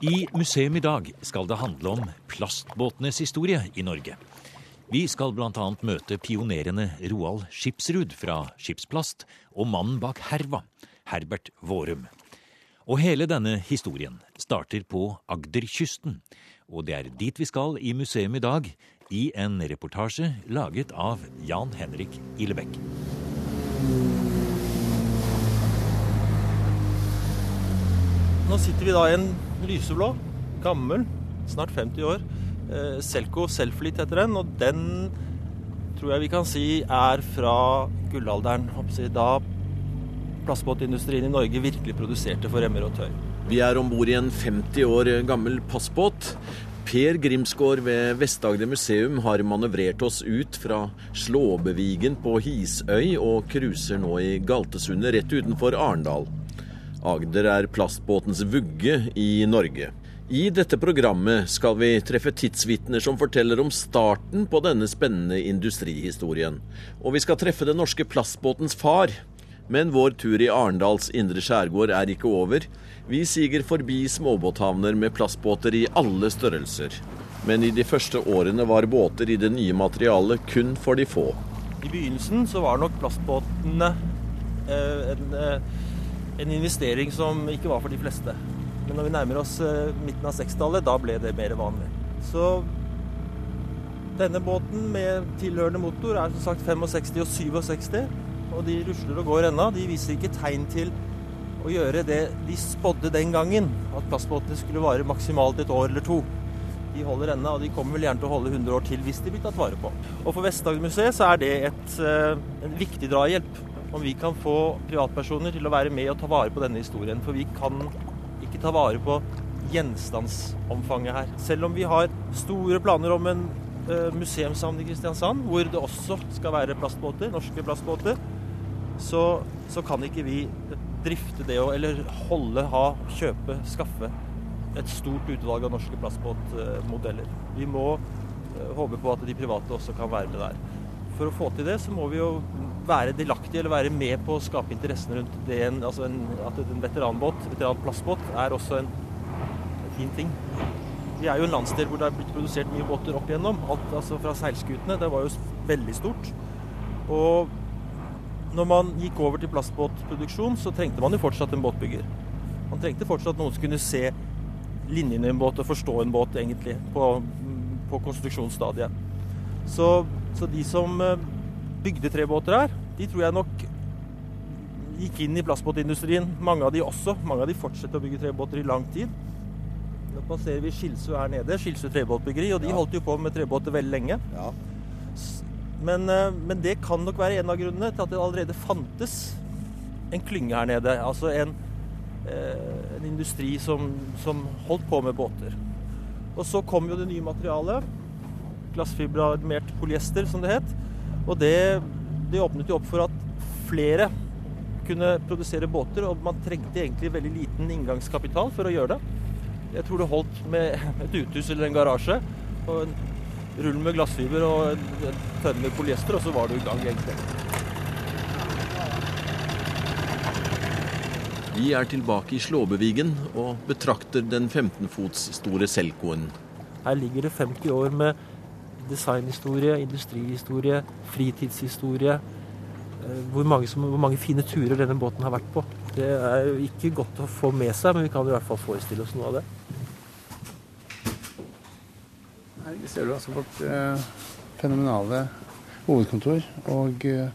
I Museum i dag skal det handle om plastbåtenes historie i Norge. Vi skal bl.a. møte pionerene Roald Skipsrud fra Skipsplast og mannen bak Herva, Herbert Vårum. Og hele denne historien starter på Agderkysten. Og det er dit vi skal i museum i dag, i en reportasje laget av Jan Henrik Illebekk. Nå sitter vi da i en lyseblå, gammel, snart 50 år. Eh, Selco Selflit heter den, og den tror jeg vi kan si er fra gullalderen. Da plastbåtindustrien i Norge virkelig produserte for remmer og tøy. Vi er om bord i en 50 år gammel passbåt. Per Grimsgaard ved Vest-Agder museum har manøvrert oss ut fra Slåbevigen på Hisøy og cruiser nå i Galtesundet rett utenfor Arendal. Agder er plastbåtens vugge i Norge. I dette programmet skal vi treffe tidsvitner som forteller om starten på denne spennende industrihistorien. Og vi skal treffe den norske plastbåtens far. Men vår tur i Arendals indre skjærgård er ikke over. Vi siger forbi småbåthavner med plastbåter i alle størrelser. Men i de første årene var båter i det nye materialet kun for de få. I begynnelsen så var nok plastbåtene eh, en eh, en investering som ikke var for de fleste. Men når vi nærmer oss eh, midten av 60-tallet, da ble det mer vanlig. Så denne båten med tilhørende motor er som sagt 65 og 67, og de rusler og går ennå. De viser ikke tegn til å gjøre det de spådde den gangen, at plastbåtene skulle vare maksimalt et år eller to. De holder ennå, og de kommer vel gjerne til å holde 100 år til hvis de blir tatt vare på. Og For Vest-Agder-museet så er det et, eh, en viktig drahjelp om vi kan få privatpersoner til å være med og ta vare på denne historien. For vi kan ikke ta vare på gjenstandsomfanget her. Selv om vi har store planer om en uh, museumshavn i Kristiansand, hvor det også skal være plastbåter, norske plastbåter, så, så kan ikke vi drifte det å Eller holde, ha, kjøpe, skaffe et stort utvalg av norske plastbåtmodeller. Vi må uh, håpe på at de private også kan være med der. For å få til det, så må vi jo være delaktig eller være med på å skape interessen rundt det. Altså en, at en veteranbåt, veteranplastbåt, er også en, en, fin ting. Vi er jo en landsdel hvor det er blitt produsert mye båter opp igjennom. Alt altså fra seilskutene. Det var jo veldig stort. Og når man gikk over til plastbåtproduksjon, så trengte man jo fortsatt en båtbygger. Man trengte fortsatt noen som kunne se linjene i en båt og forstå en båt, egentlig, på, på konstruksjonsstadiet. Så, så de som eh, bygde trebåter her, de tror jeg nok gikk inn i plastbåtindustrien. Mange av de også. Mange av de fortsetter å bygge trebåter i lang tid. Nå passerer vi Skilsø her nede, Skilsø trebåtbyggeri, og de ja. holdt jo på med trebåter veldig lenge. Ja. Men, eh, men, det kan nok være en av grunnene til at det allerede fantes en klynge her nede. Altså en, eh, en industri som, som holdt på med båter. Og så kom jo det nye materialet. Glassfiberarmert polyester, som det het. Og det, det åpnet jo opp for at flere kunne produsere båter, og man trengte egentlig veldig liten inngangskapital for å gjøre det. Jeg tror det holdt med et uthus eller en garasje og en rull med glassfiber og en tønne med polyester, og så var du i gang, egentlig. Vi er tilbake i Slåbevigen og betrakter den 15 fots store Selkoen. Her ligger det 50 år med designhistorie, industrihistorie, fritidshistorie. Eh, hvor mange, som, hvor mange, fine turer denne båten har vært på. Det er jo ikke godt å få med seg, men vi kan i hvert fall forestille oss noe av det. Her ser du altså vårt eh, fenomenale hovedkontor og eh,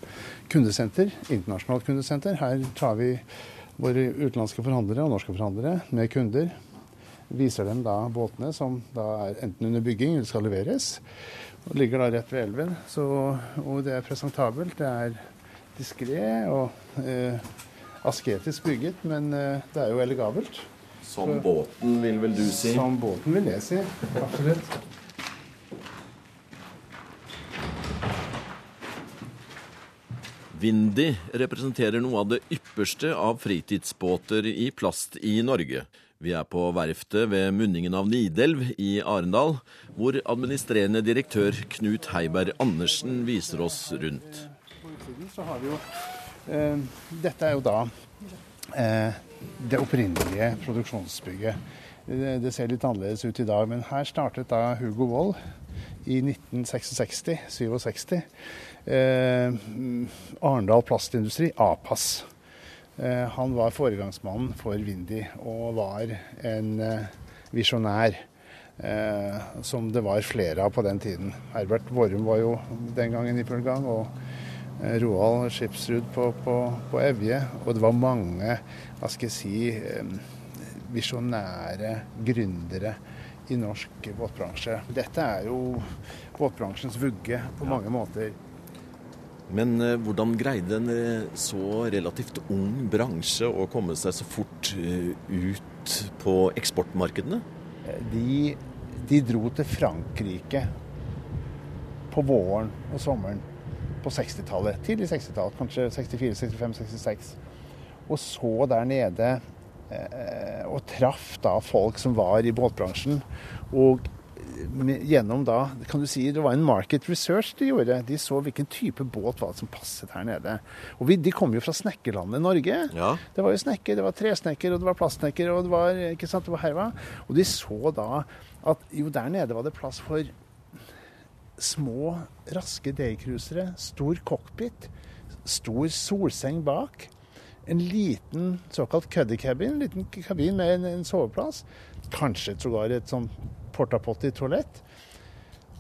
kundesenter, internasjonalt kundesenter. Her tar vi våre utenlandske forhandlere og norske forhandlere med kunder viser dem da båtene som da er enten under bygging eller skal leveres. Og ligger da rett ved elven. Så, og det er presentabelt. Det er diskré og eh, asketisk bygget, men eh, det er jo elegabelt. Som Så, båten, vil vel du si? Som båten vil jeg si. Absolutt. Windy representerer noe av det ypperste av fritidsbåter i plast i Norge. Vi er på verftet ved munningen av Nidelv i Arendal, hvor administrerende direktør Knut Heiberg Andersen viser oss rundt. Jo, eh, dette er jo da eh, det opprinnelige produksjonsbygget. Det ser litt annerledes ut i dag, men her startet da Hugo Wold i 1966-67. Eh, Arendal Plastindustri, APAS. Eh, han var foregangsmannen for Windy og var en eh, visjonær. Eh, som det var flere av på den tiden. Herbert Vorum var jo den gangen i full gang. og Roald Skipsrud på, på, på, Evje. Og det var mange hva skal jeg si, visjonære gründere i norsk båtbransje. Dette er jo båtbransjens vugge på mange måter. Men eh, hvordan greide en eh, så relativt ung bransje å komme seg så fort eh, ut på eksportmarkedene? De, de dro til Frankrike på våren og sommeren på 60-tallet. Tidlig 60-tall, kanskje 64, 65, 66. Og så der nede og traff da folk som var i båtbransjen. Og gjennom da kan du si, Det var en market research de gjorde. De så hvilken type båt var det som passet her nede. Og vi, De kom jo fra snekkerlandet Norge. Ja. Det var jo snekker, det var tresnekker, og det var plastsnekker, og det var ikke sant, det var herva. Og de så da at jo, der nede var det plass for små, raske daycruisere, stor cockpit, stor solseng bak. En liten såkalt cuddy cabin, en liten kabin med en, en soveplass. Kanskje sågar et sånn portapotty toalett.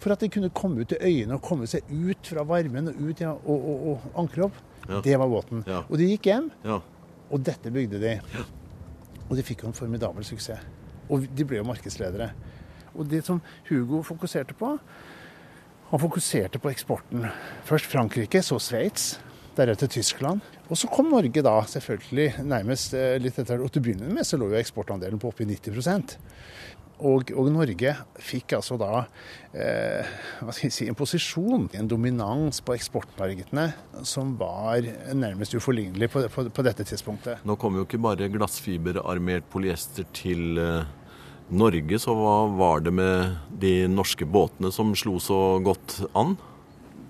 For at de kunne komme ut til øyene og komme seg ut fra varmen og ut ja, og, og, og, ankre opp. Ja. Det var båten. Ja. Og de gikk hjem, og dette bygde de. Og de fikk jo en formidabel suksess. Og de ble jo markedsledere. Og det som Hugo fokuserte på, han fokuserte på eksporten. Først Frankrike, så Sveits, deretter Tyskland. Og så kom Norge da, selvfølgelig, nærmest eh, litt etter. Og til å begynne med så lå jo eksportandelen på oppi 90 og, og, Norge fikk altså da eh, hva skal jeg si, en posisjon, en dominans på eksportmarkedene som var nærmest uforlignelig på, på, på, dette tidspunktet. Nå kom jo ikke bare glassfiberarmert polyester til eh, Norge, så hva var det med de norske båtene som slo så godt an?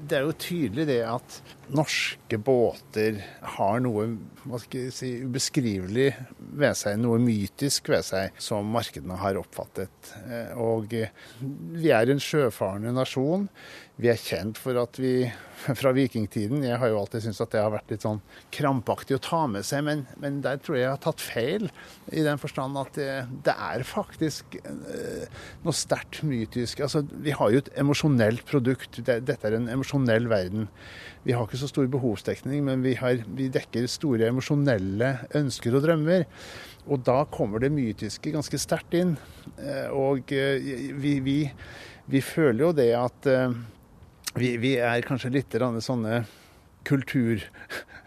Det er jo tydelig det at norske båter har noe hva skal jeg si, ubeskrivelig ved seg, noe mytisk ved seg, som markedene har oppfattet. Eh, og vi er en sjøfarende nasjon. Vi er kjent for at vi fra vikingtiden Jeg har jo alltid syntes at det har vært litt sånn krampaktig å ta med seg, men, men der tror jeg jeg har tatt feil. I den forstand at det, det er faktisk noe sterkt mytisk. Altså, vi har jo et emosjonelt produkt. Dette er en emosjonell verden. Vi har ikke så stor behovsdekning, men vi, har, vi dekker store emosjonelle ønsker og drømmer. Og da kommer det mytiske ganske sterkt inn. Uh, og uh, vi, vi, vi, føler jo det at vi, vi, er kanskje litt sånne kultur...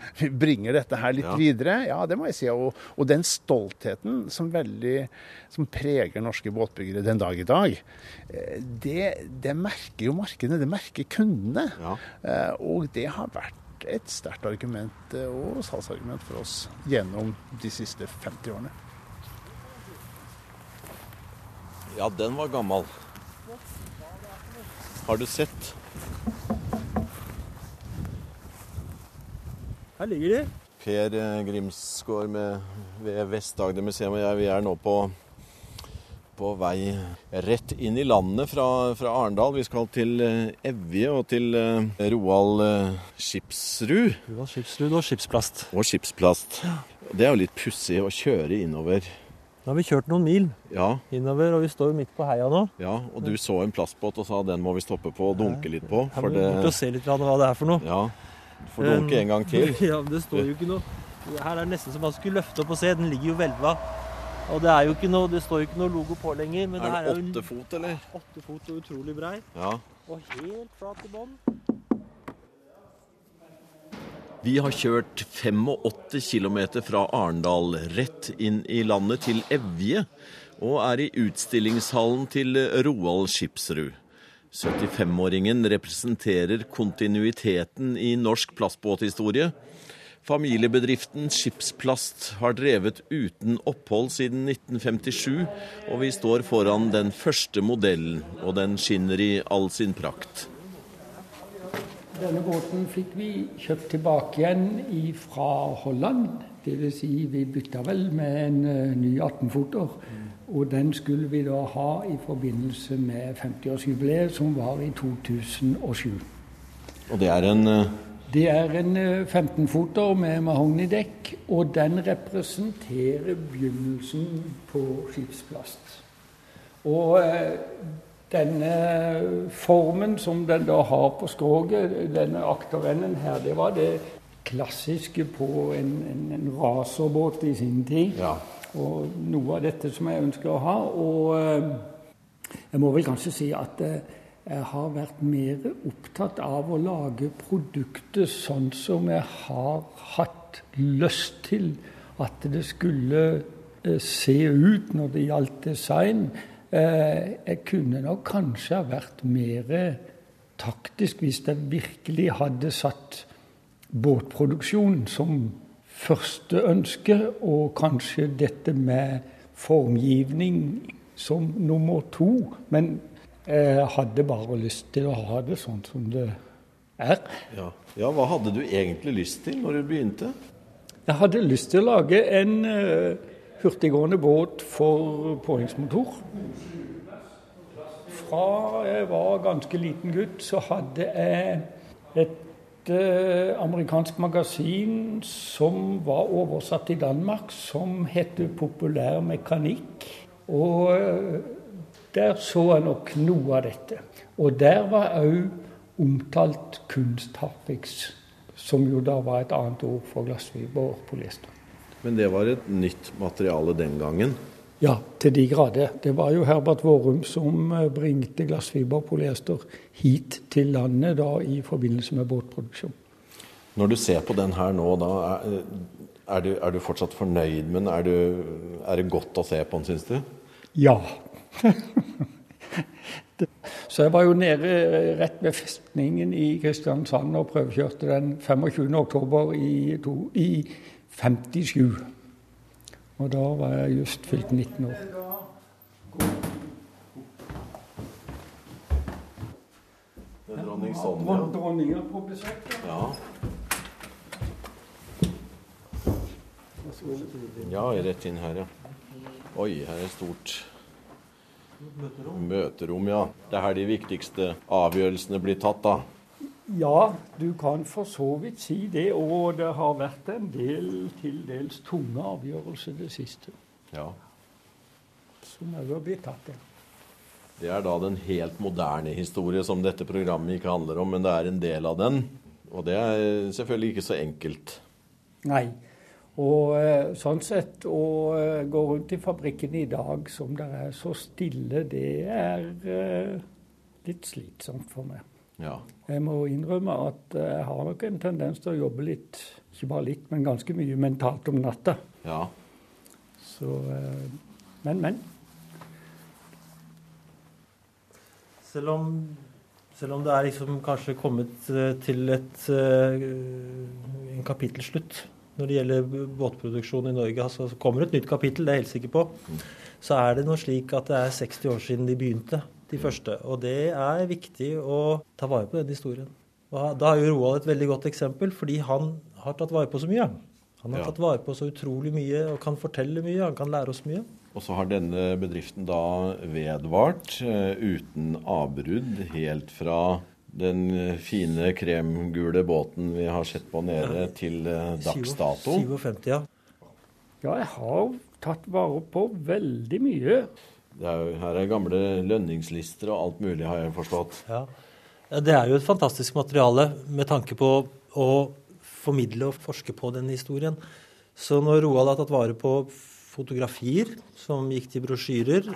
Vi bringer dette her litt ja. videre. Ja, det må jeg si. Og, og, den stoltheten som veldig som preger norske båtbyggere den dag i dag, eh, det, det merker jo markedene. Det merker kundene. Ja. Eh, og det har vært et sterkt argument eh, og salgsargument for oss gjennom de siste 50 årene. Ja, den var gammel. Har du sett? Her ligger de. Per eh, Grimsgård ved Vest-Agder-museet og jeg, vi er nå på, på vei rett inn i landet fra, fra Arendal. Vi skal til eh, Evje og til uh, Roald Skipsrud. Roald Skipsrud og skipsplast. Og skipsplast. Det er jo litt pussig å kjøre innover. Nå har vi kjørt noen mil ja. innover, og vi står midt på heia nå. Ja, Og du så en plastbåt og sa den må vi stoppe på og dunke litt på. For må vi bort og se litt hva det er for noe. Ja, Får dunke en gang til. Ja, men det står jo ikke noe Her er det nesten som man skulle løfte opp og se. Den ligger jo hvelva. Og det, er jo ikke noe, det står jo ikke noe logo på lenger. Men er det, det åtte fot, eller? Åtte fot og utrolig brei. Ja. Og helt flat i bånn. Vi har kjørt 85 km fra Arendal rett inn i landet til Evje, og er i utstillingshallen til Roald Skipsrud. 75-åringen representerer kontinuiteten i norsk plastbåthistorie. Familiebedriften Skipsplast har drevet uten opphold siden 1957, og vi står foran den første modellen, og den skinner i all sin prakt. Denne båten fikk vi kjøpt tilbake igjen fra Holland Dvs. Si vi bytta vel med en uh, ny 18-foter. Og den skulle vi da ha i forbindelse med 50-årsjubileet, som var i 2007. Og det er en uh... Det er en 15-foter med mahognidekk, og den representerer begynnelsen på skipsplast. Og denne formen som den da har på skroget, denne akterenden her, det var det klassiske på en, en, en racerbåt i sin tid. Ja. Og noe av dette som jeg ønsker å ha. Og eh, jeg må vel kanskje si at eh, jeg har vært mer opptatt av å lage produktet sånn som jeg har hatt lyst til at det skulle eh, se ut når det gjaldt design. Jeg kunne nok kanskje ha vært mer taktisk hvis jeg virkelig hadde satt båtproduksjon som første ønske, og kanskje dette med formgivning som nummer to. Men jeg hadde bare lyst til å ha det sånn som det er. Ja. ja hva hadde du egentlig lyst til når du begynte? Jeg hadde lyst til å lage en uh, hurtiggående båt for påhengsmotor. Fra jeg var ganske liten gutt, så hadde jeg et et amerikansk magasin som var oversatt i Danmark, som het Populær mekanikk. Og eh, der så jeg nok noe av dette. Og der var òg omtalt kunstharpiks, som jo da var et annet ord for glassfiber og polyester. Men det var et nytt materiale den gangen? Ja, til de grader. Det var jo Herbert Vårum som eh, bringte glassfiberpolyester hit til landet da i forbindelse med båtproduksjon. Når du ser på den her nå, da, er, er, du, er du, fortsatt fornøyd med den? Er, du, er det godt å se på den, syns du? Ja. Så jeg var jo nede rett ved festningen i Kristiansand og prøvekjørte den 25.10 i, i 57. Og da var jeg just fylt 19 år. Det er dronning Sonja. Dronninga på besøk. Ja. Ja, rett inn her, ja. Oi, her er stort møterom. ja. Det er her de viktigste avgjørelsene blir tatt, da. Ja, du kan for så vidt si det. Og det har vært en del til dels tunge avgjørelser det siste. Ja. Som òg har blitt tatt. Ja. Det er da den helt moderne historie som dette programmet ikke handler om, men det er en del av den. Og det er selvfølgelig ikke så enkelt. Nei. Og eh, sånn sett å eh, gå rundt i fabrikken i dag som det er så stille, det er eh, litt slitsomt for meg. Ja. Jeg må innrømme at jeg har nok en tendens til å jobbe litt, ikke bare litt, men ganske mye mentalt om natta. Ja. Så eh, Men, men. Selv om, selv om det er liksom kanskje kommet eh, til et, eh, en kapittelslutt når det gjelder båtproduksjon i Norge, altså, så kommer et nytt kapittel, det er jeg helt sikker på, mm. så er det noe slik at det er 60 år siden de begynte de første. Og det er viktig å ta vare på den historien. Og da er jo Roald et veldig godt eksempel, fordi han har tatt vare på så mye. Han har ja. tatt vare på så utrolig mye og kan fortelle mye. Han kan lære oss mye. Og så har denne bedriften da vedvart uh, uten avbrudd helt fra den fine kremgule båten vi har sett på nede, ja. til uh, dags dato. 57, ja. Ja, jeg har tatt vare på veldig mye. Er her er gamle lønningslister og alt mulig, har jeg forstått. Ja. Det er jo et fantastisk materiale med tanke på å formidle og forske på den historien. Så når Roald har tatt vare på fotografier som gikk til brosjyrer,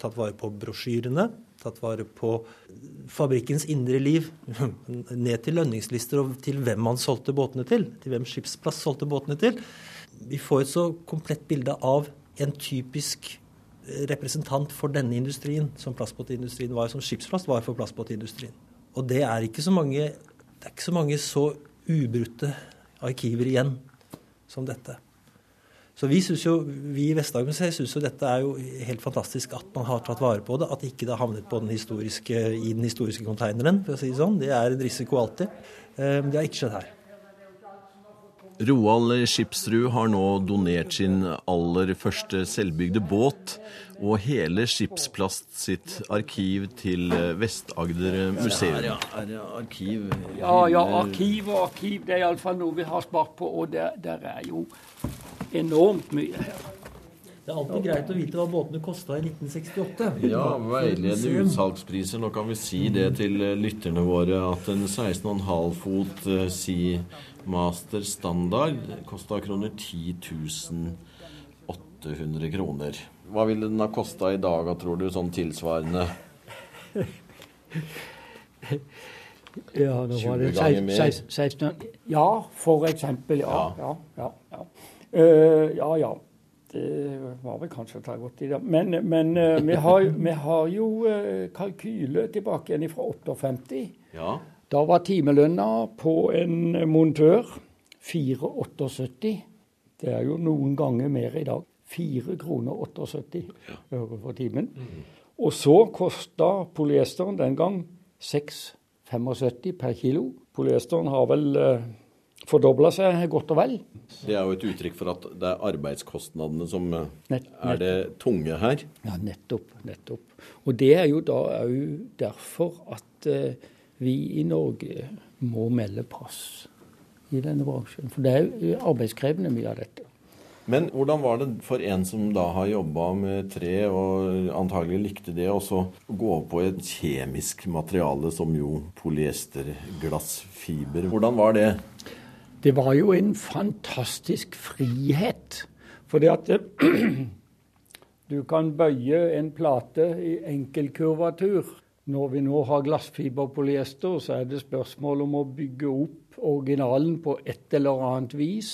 tatt vare på brosjyrene, tatt vare på fabrikkens indre liv, ned til lønningslister og til hvem man solgte båtene til, til hvem skipsplass solgte båtene til, vi får et så komplett bilde av en typisk representant for denne industrien, som plastbåtindustrien var, som skipsplast var for plastbåtindustrien. Og det er ikke så mange det er ikke så mange så ubrutte arkiver igjen som dette. Så vi, jo, vi i Vest-Agder syns jo dette er jo helt fantastisk at man har tatt vare på det. At ikke det har havnet den i den historiske konteineren, for å si det sånn. Det er en risiko alltid. Eh, det har ikke skjedd her. Roald Skipsrud har nå donert sin aller første selvbygde båt og hele Skipsplast sitt arkiv til Vest-Agder museum. Ja, ja, arkiv Ja, ja, arkiv og arkiv. Det er iallfall noe vi har spart på, og der, der er jo enormt mye her. Det er alltid greit å vite hva båtene kosta i 1968. Ja, veiledende utsalgspriser. Nå kan vi si det til lytterne våre at en 16,5 fot uh, Seamaster standard kosta kroner 10 800 kroner. Hva ville den ha kosta i dag, tror du, sånn tilsvarende? ja, nå var det 16 Ja, for eksempel. Ja. Ja, ja. ja. Uh, ja, ja. Det var vel kanskje å ta godt i det. Men, men vi, har, vi, har, jo uh, kalkyle tilbake igjen fra 58. Ja. Da var timelønna på en montør 4,78. Det er jo noen ganger mer i dag. 4 kroner 78 øre for timen. Mm. Og så kosta polyesteren den gang 6,75 per kilo. Polyesteren har vel uh, fordobla seg godt og vel. Det er jo et uttrykk for at det er arbeidskostnadene som eh, Nett, er det tunge her. Ja, nettopp. Nettopp. Og det er jo da òg derfor at uh, vi i Norge må melde pass i denne bransjen. For det er jo arbeidskrevende mye av dette. Men hvordan var det for en som da har jobba med tre, og antagelig likte det, og så gå på et kjemisk materiale som jo polyesterglassfiber? Hvordan var det? Det var jo en fantastisk frihet. Fordi at du kan bøye en plate i enkel kurvatur. Når vi nå har glassfiberpolyester, så er det spørsmål om å bygge opp originalen på et eller annet vis.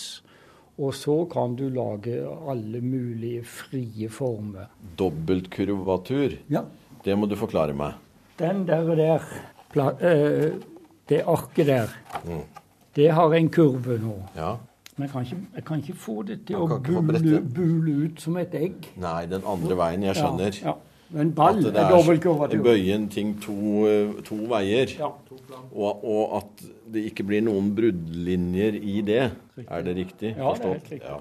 Og så kan du lage alle mulige frie former. Dobbeltkurvatur? Ja. Det må du forklare meg. Den der, der eh, Det arket der. Mm. Det har en kurve nå. Ja. Men jeg kan, ikke, jeg kan ikke få det til å bule, bule, ut som et egg. Nei, den andre veien. Jeg skjønner. Ja, ja. Men ball at det er dobbeltkurvatur. Bøye en ting to, to veier. Ja. Og, og, at det ikke blir noen bruddlinjer i det. Riktig. Er det riktig ja, forstått? Det er helt riktig. Ja.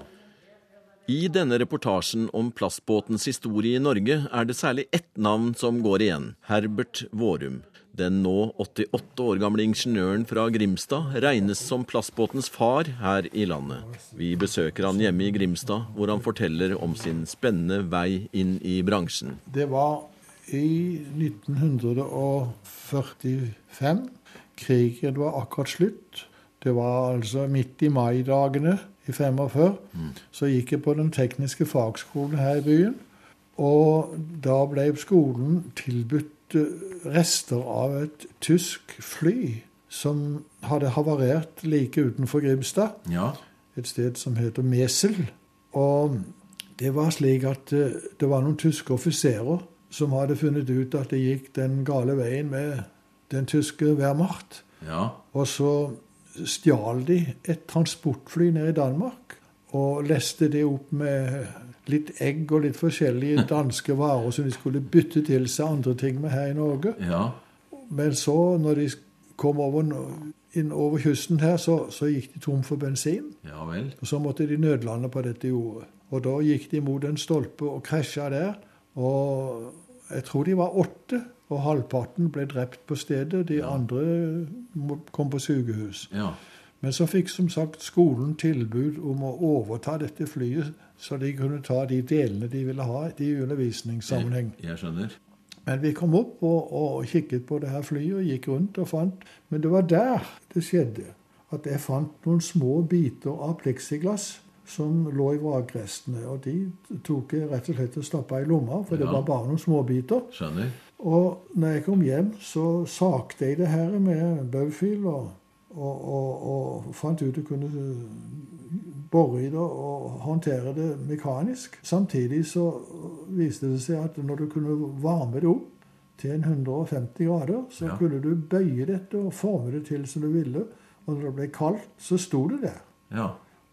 I denne reportasjen om plastbåtens historie i Norge er det særlig ett navn som går igjen. Herbert Vårum. Den nå 88 år gamle ingeniøren fra Grimstad regnes som plastbåtens far her i landet. Vi besøker han hjemme i Grimstad, hvor han forteller om sin spennende vei inn i bransjen. Det var i 1945. Krigen var akkurat slutt. Det var altså midt i maidagene i 45. Mm. Så gikk jeg på Den tekniske fagskolen her i byen. Og da ble skolen tilbudt rester av et tysk fly som hadde havarert like utenfor Grimstad. Ja. Et sted som heter Mesel. Og det var slik at eh, det var noen tyske offiserer som hadde funnet ut at det gikk den gale veien med den tyske Wehrmacht. Ja. Og så stjal de et transportfly ned i Danmark og leste det opp med litt egg og litt forskjellige danske varer som de skulle bytte til seg andre ting med her i Norge. Ja. Men så, når de kom over, inn over kysten her, så, så, gikk de tom for bensin. Ja vel. Og så måtte de nødlande på dette jordet. Og da gikk de mot en stolpe og krasja der. Og jeg tror de var åtte, og halvparten ble drept på stedet. De ja. andre kom på sykehus. Ja. Men så fikk som sagt skolen tilbud om å overta dette flyet, så de kunne ta de delene de ville ha i undervisningssammenheng. Jeg, jeg skjønner. Men vi kom opp og, og, kikket på det her flyet og gikk rundt og fant Men det var der det skjedde. At jeg fant noen små biter av pleksiglass som lå i vrakrestene. Og de tok jeg rett og slett og stappa i lomma, for ja. det var bare noen småbiter. Skjønner. Og når jeg kom hjem, så sakte jeg det her med baufil og og, og, og, fant ut å kunne bore i det og håndtere det mekanisk. Samtidig så viste det seg at når du kunne varme det opp til 150 grader, så ja. kunne du bøye dette og forme det til som du ville. Og når det ble kaldt, så sto det der. Ja.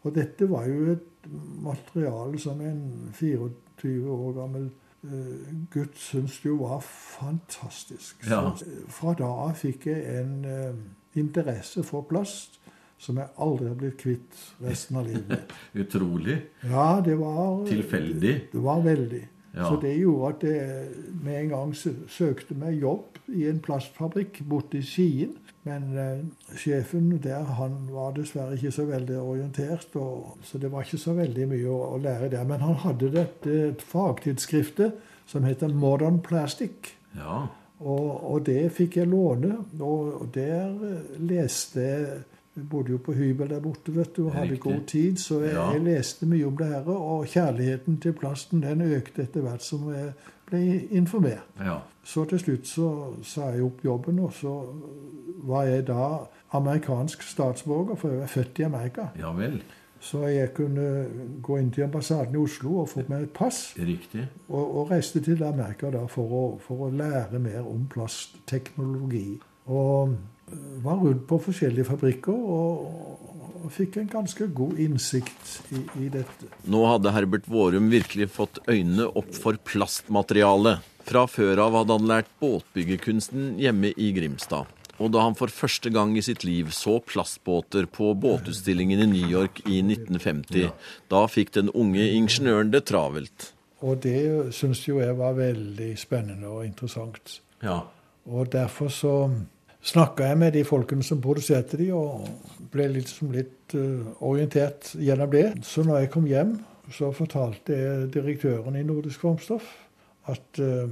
Og dette var jo et materiale som en 24 år gammel uh, gutt syntes jo var fantastisk. Ja. Så, fra da av fikk jeg en interesse for plast som jeg aldri har blitt kvitt resten av livet. Utrolig. Ja, det var Tilfeldig. Det var veldig. Ja. Så det gjorde at jeg med en gang søkte meg jobb i en plastfabrikk borte i Skien. Men eh, sjefen der han var dessverre ikke så veldig orientert, og, så det var ikke så veldig mye å, å lære der. Men han hadde dette fagtidsskriftet som heter Modern Plastic. Ja. Og, og det fikk jeg låne, og, der eh, leste jeg jeg bodde jo på hybel der borte vet du, og hadde Riktig. god tid, så jeg, Ja. jeg leste mye om det her. Og kjærligheten til plasten den økte etter hvert som jeg ble informert. ja. Så til slutt så sa jeg opp jobben, og så var jeg da amerikansk statsborger, for jeg var født i Amerika. Ja vel. Så jeg kunne gå inn til ambassaden i Oslo og få meg et pass. Riktig. Og, og reiste til Amerika da for å, for å lære mer om plastteknologi. Og øh, var rundt på forskjellige fabrikker og, og fikk en ganske god innsikt i, i dette. Nå hadde Herbert Vårum virkelig fått øynene opp for plastmateriale. Fra før av hadde han lært båtbyggerkunsten hjemme i Grimstad. Og da han for første gang i sitt liv så plastbåter på båtutstillingen i New York i 1950, da fikk den unge ingeniøren det travelt. Og det syns jo jeg var veldig spennende og interessant. Ja. Og derfor så snakka jeg med de folkene som produserte de, og ble liksom litt eh, orientert gjennom det. Så når jeg kom hjem, så fortalte jeg direktøren i Nordisk Formstoff at eh,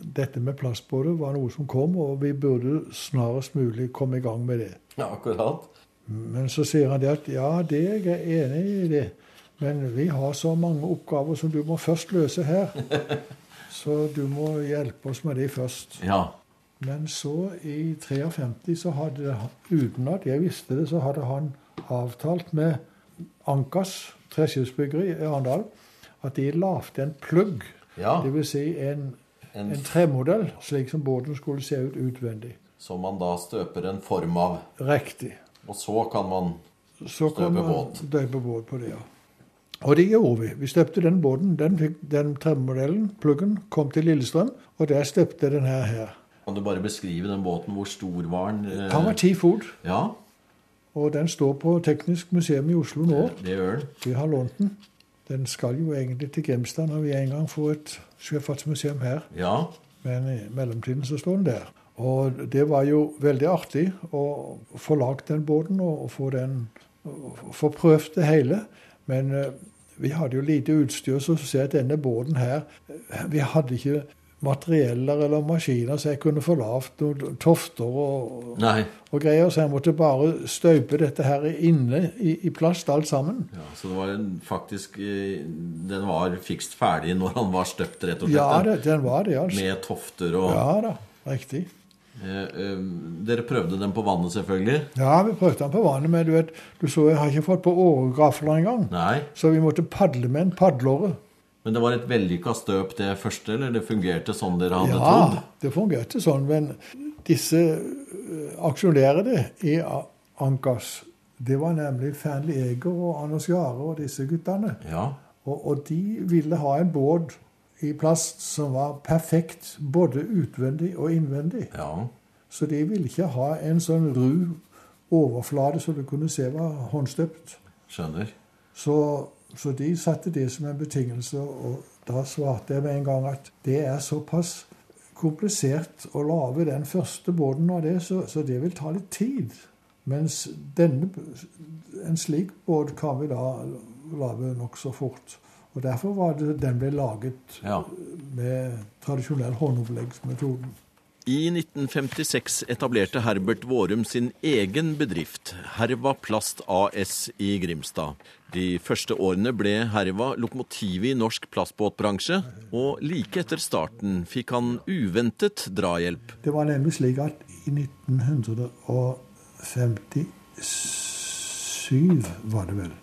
dette med plastbåter var noe som kom, og vi burde snarest mulig komme i gang med det. ja, akkurat. Men så sier han det at ja, det er jeg enig i det, men vi har så mange oppgaver som du må først løse her. Så du må hjelpe oss med det først. Ja. Men så i 53 så hadde uten at jeg visste det, så hadde han avtalt med Ankas treskipsbyggeri i Arendal at de lagde en plugg. ja. Dvs. Si en, En, en tremodell, slik som båten skulle se ut utvendig. som man da støper en form av. Riktig. Og så kan man Så Støpe kan man båt. døpe båt på det, ja. Og det gjorde vi. Vi støpte den båten. Den, fikk, den tremmodellen, pluggen, kom til Lillestrøm, og der støpte den her. her. Kan du bare beskrive den båten? Hvor stor var den? Eh, Han var ti fot, Ja, og den står på Teknisk museum i Oslo nå. det gjør den. Vi har lånt den. Den skal jo egentlig til Grimstad når vi en gang får et sjøfartsmuseum her. Ja. Men i mellomtiden så står den der. Og det var jo veldig artig å få lagd den båten og få den få prøvd det hele. Men eh, vi hadde jo lite utstyr, så ser jeg at denne båten her eh, Vi hadde ikke materieller eller maskiner, så jeg kunne få lagd noen tofter og, og greier. Så jeg måtte bare støype dette her inne i, i plast, alt sammen. Ja, så det var en, faktisk eh, Den var fikst ferdig når han var støpt, rett og slett? Ja, det, den var det, altså. Med tofter og Ja da, riktig. eh, eh, Dere prøvde den på vannet, selvfølgelig? Ja, vi prøvde den på vannet, men du vet, du så jeg har ikke fått på åregafler engang. Så vi måtte padle med en padlåre. Men det var et vellykka støp, det første? Eller det fungerte sånn dere hadde Ja, trodd? det fungerte sånn, men disse eh, aksjonærene i Ankers, det var nemlig Fanny Eger og Anders Jare og disse guttene. Ja. Og, og de ville ha en båt i plast som var perfekt både utvendig og innvendig. ja. Så de ville ikke ha en sånn ru overflate så du kunne se var håndstøpt. Skjønner. Så, så de satte det som en betingelse, og da svarte jeg med en gang at det er såpass komplisert å lage den første båten av det, så, så det vil ta litt tid. Mens denne, en slik båt kan vi da lage nokså fort. Og Derfor var det den ble laget Ja. med tradisjonell håndoppleggsmetoden. I 1956 etablerte Herbert Vårum sin egen bedrift, Herva Plast AS i Grimstad. De første årene ble Herva lokomotivet i norsk plastbåtbransje, og like etter starten fikk han uventet drahjelp. Det var nemlig slik at i 1957, var det vel,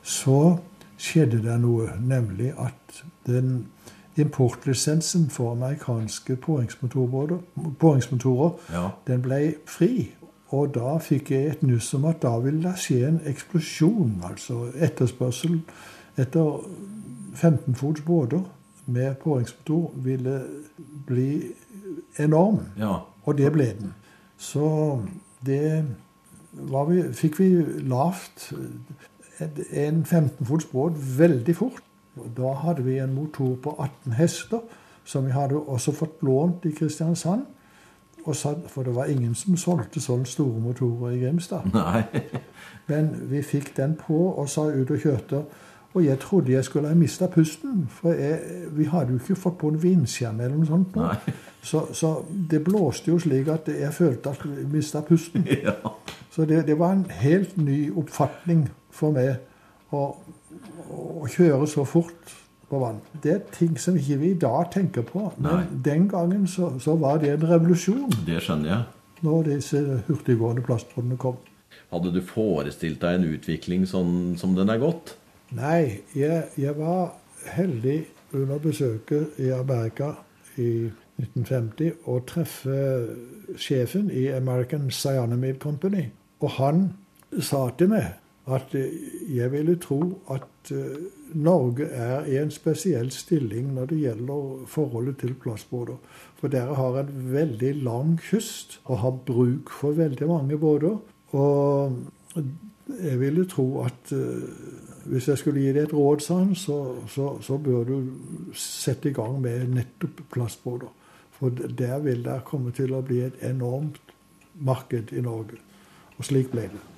så skjedde det noe, nemlig at den importlisensen for amerikanske påhengsmotorer, påhengsmotorer Ja. den ble fri. Og da fikk jeg et nuss om at da ville det skje en eksplosjon. Altså etterspørsel etter 15 fots båter med påhengsmotor ville bli enorm. Ja. Og det ble den. Så det vi, fikk vi lavt en 15 fots båt veldig fort. Da hadde vi en motor på 18 hester, som vi hadde også fått lånt i Kristiansand. for det var ingen som solgte sånne store motorer i Grimstad. Nei. Men vi fikk den på og sa ut og kjørte. Og jeg trodde jeg skulle ha mista pusten, for jeg, vi hadde jo ikke fått på en vindskjerm eller noe sånt. Så, så, det blåste jo slik at jeg følte at jeg mista pusten. Ja. Så det, det, var en helt ny oppfatning for meg å, å, kjøre så fort på vann. Det er ting som ikke vi i dag tenker på. Men Nei. den gangen så, så, var det en revolusjon. Det skjønner jeg. Når disse hurtiggående plastrådene kom. Hadde du forestilt deg en utvikling sånn som den er gått? Nei, jeg, jeg var heldig under besøket i Amerika i 1950 å treffe sjefen i American Cyanamid Company. Og han sa til meg at jeg ville tro at eh, Norge er i en spesiell stilling når det gjelder forholdet til plastbåter. For dere har en veldig lang kyst og har bruk for veldig mange båter. Og jeg ville tro at uh, hvis jeg skulle gi deg et råd, han, så, så, så, bør du sette i gang med nettopp plastbåter. For der vil det komme til å bli et enormt marked i Norge. Og slik ble det.